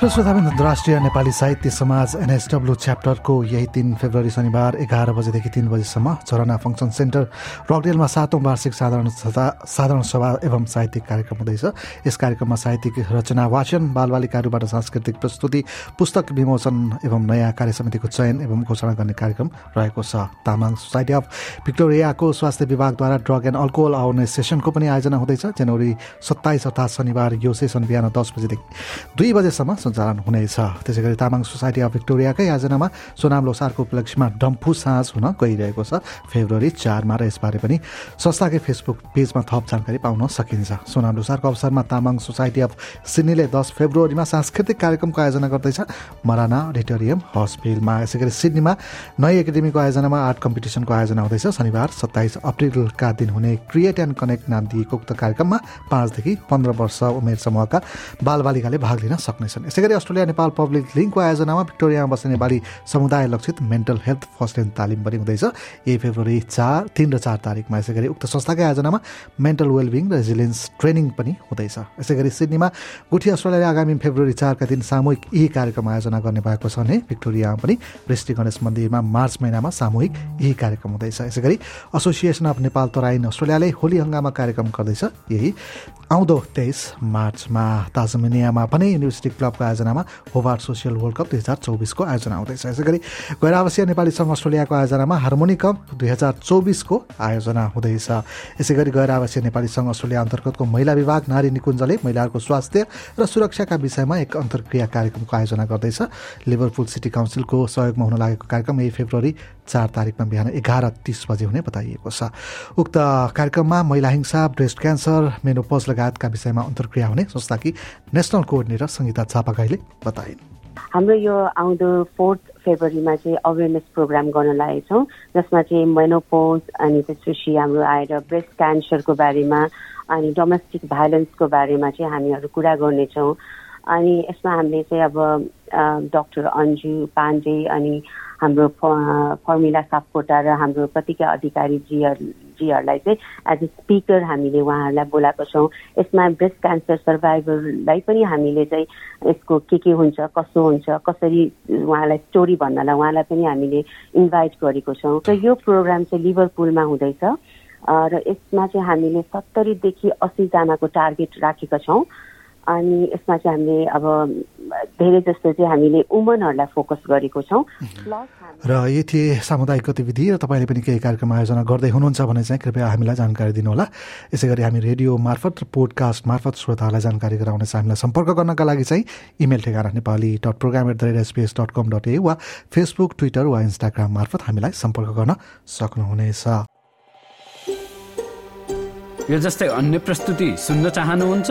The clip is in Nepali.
र श्रोताबिन अन्तर्राष्ट्रिय नेपाली साहित्य समाज एनएसडब्ल्यू च्याप्टरको यही तिन फेब्रुअरी शनिबार एघार बजेदेखि तिन बजीसम्म चरना फङ्सन सेन्टर रकडेलमा सातौँ वार्षिक साधारण सभा साधारण सभा एवं साहित्यिक कार्यक्रम हुँदैछ। यस कार्यक्रममा साहित्यिक रचना वाचन बालबालिकाहरूबाट सांस्कृतिक प्रस्तुति पुस्तक विमोचन एवं नयाँ कार्य समितिको चयन एवं घोषणा गर्ने कार्यक्रम रहेको छ। तामाङ सोसाइटी अफ भिक्टोरियाको स्वास्थ्य विभागद्वारा ड्रग एन्ड अल्कोहल अवेरनेस सेसनको पनि आयोजना हुँदैछ। जनवरी सत्ताइस अर्थात् शनिबार यो सेसन बिहान दस बजेदेखि दुई बजेसम्म सञ्चालन हुनेछ त्यसै गरी तामाङ सोसाइटी अफ भिक्टोरियाकै आयोजनामा सोनाम लोसारको उपलक्ष्यमा डम्फु साँझ हुन गइरहेको छ। फेब्रुअरी चारमा र यसबारे पनि संस्थाकै फेसबुक पेजमा थप जानकारी पाउन सकिन्छ। सोनाम लोसारको अवसरमा तामाङ सोसाइटी अफ सिडनीले दस फेब्रुअरीमा सांस्कृतिक कार्यक्रमको आयोजना गर्दैछ। मराना अडिटोरियम हस्पिटलमा यसै गरी सिडनीमा नयाँ एकाडेमीको आयोजनामा आर्ट कम्पिटिसनको आयोजना हुँदैछ। शनिबार सत्ताइस अप्रिलका दिन हुने क्रिएट एन्ड कनेक्ट नाम दिएको उक्त कार्यक्रममा पाँचदेखि पन्ध्र वर्ष उमेर समूहका बालबालिकाले भाग लिन सक्नेछन्। यसै गरी अस्ट्रेलिया नेपाल पब्लिक लिङ्कको आयोजनामा भिक्टोरियामा बस्ने नेपाली समुदाय लक्षित मेन्टल हेल्थ फर्स्ट एन्ड तालिम पनि हुँदैछ। यही फेब्रुअरी चार तिन र चार तारिकमा यसै गरी उक्त संस्थाकै आयोजनामा मेन्टल वेलबिङ र रेजिलियन्स ट्रेनिङ पनि हुँदैछ। यसै गरी सिडनीमा गुठी अस्ट्रेलियाले आगामी फेब्रुअरी चारका दिन सामूहिक यही कार्यक्रम आयोजना गर्ने भएको छ भने भिक्टोरियामा पनि वृष्टि गणेश मन्दिरमा मार्च महिनामा सामूहिक यही कार्यक्रम हुँदैछ। यसै गरी एसोसिएसन अफ नेपाल तराइन अस्ट्रेलियाले होली हङ्गामा कार्यक्रम गर्दैछ। यही आउँदो तेइस मार्चमा ताजमेनियामा पनि युनिभर्सिटी क्लबको आयोजनामा होभार सोसियल वर्ल्ड कप दुई हजार चौबिसको आयोजना हुँदैछ। यसै गरी गैर आवासीय नेपाली सङ्घ अस्ट्रेलियाको आयोजनामा हार्मोनी कप दुई हजार चौबिसको आयोजना हुँदैछ। यसै गरी गैर आवासीय नेपाली सङ्घ अस्ट्रेलिया अन्तर्गतको महिला विभाग नारी निकुञ्जले महिलाहरूको स्वास्थ्य र सुरक्षाका विषयमा एक अन्तर्क्रिया कार्यक्रमको आयोजना गर्दैछ। लिभरपुल सिटी काउन्सिलको सहयोगमा हुन लागेको कार्यक्रम यही फेब्रुअरी चार तारिकमा बिहान एघार तिस बजे हुने बताइएको छ। उक्त कार्यक्रममा महिला हिंसा ब्रेस्ट क्यान्सर मेनोपज लगायतका विषयमा अन्तर्क्रिया हुने संस्थाकी नेसनल कोअर्डिनेटर सङ्गीता चापागाईले बताइन्। हाम्रो यो आउँदो फोर्थ फेब्रुअरीमा चाहिँ अवेरनेस प्रोग्राम गर्न लागेको छौँ जसमा चाहिँ मेनोपोज अनि त्यसपछि हाम्रो आएर ब्रेस्ट क्यान्सरको बारेमा अनि डोमेस्टिक भाइलेन्सको बारेमा चाहिँ हामीहरू कुरा गर्नेछौँ। अनि यसमा हामीले चाहिँ अब डक्टर अन्जु पाण्डे अनि हाम्रो फर्मुला सापकोटा र हाम्रो प्रतिज्ञा अधिकारी जीहरूलाई चाहिँ एज अ स्पिकर हामीले उहाँहरूलाई बोलाएको छौँ। यसमा ब्रेस्ट क्यान्सर सर्भाइभरलाई पनि हामीले चाहिँ यसको के के हुन्छ कसो हुन्छ कसरी उहाँलाई स्टोरी भन्नलाई उहाँलाई पनि हामीले इन्भाइट गरेको छौँ। र यो प्रोग्राम चाहिँ लिभरपुलमा हुँदैछ। र यसमा चाहिँ हामीले सत्तरीदेखि अस्सीजनाको टार्गेट राखेका छौँ। अनि यसमा चाहिँ हामीले अब धेरै जस्तो चाहिँ हामीले वुमनहरूलाई फोकस गरेको छौँ। र यी थिए सामुदायिक गतिविधि र तपाईँले पनि केही कार्यक्रम आयोजना गर्दै हुनुहुन्छ भने चाहिँ कृपया हामीलाई जानकारी दिनुहोला। यसै गरी हामी रेडियो मार्फत र पोडकास्ट मार्फत श्रोताहरूलाई जानकारी गराउन चाहिँ हामीलाई सम्पर्क गर्नका लागि चाहिँ इमेल ठेगाना Nepali dot program at the rate SBS dot com dot A वा फेसबुक ट्विटर वा इन्स्टाग्राम मार्फत हामीलाई सम्पर्क गर्न सक्नुहुनेछ। यो जस्तै अन्य प्रस्तुति सुन्न चाहनुहुन्छ?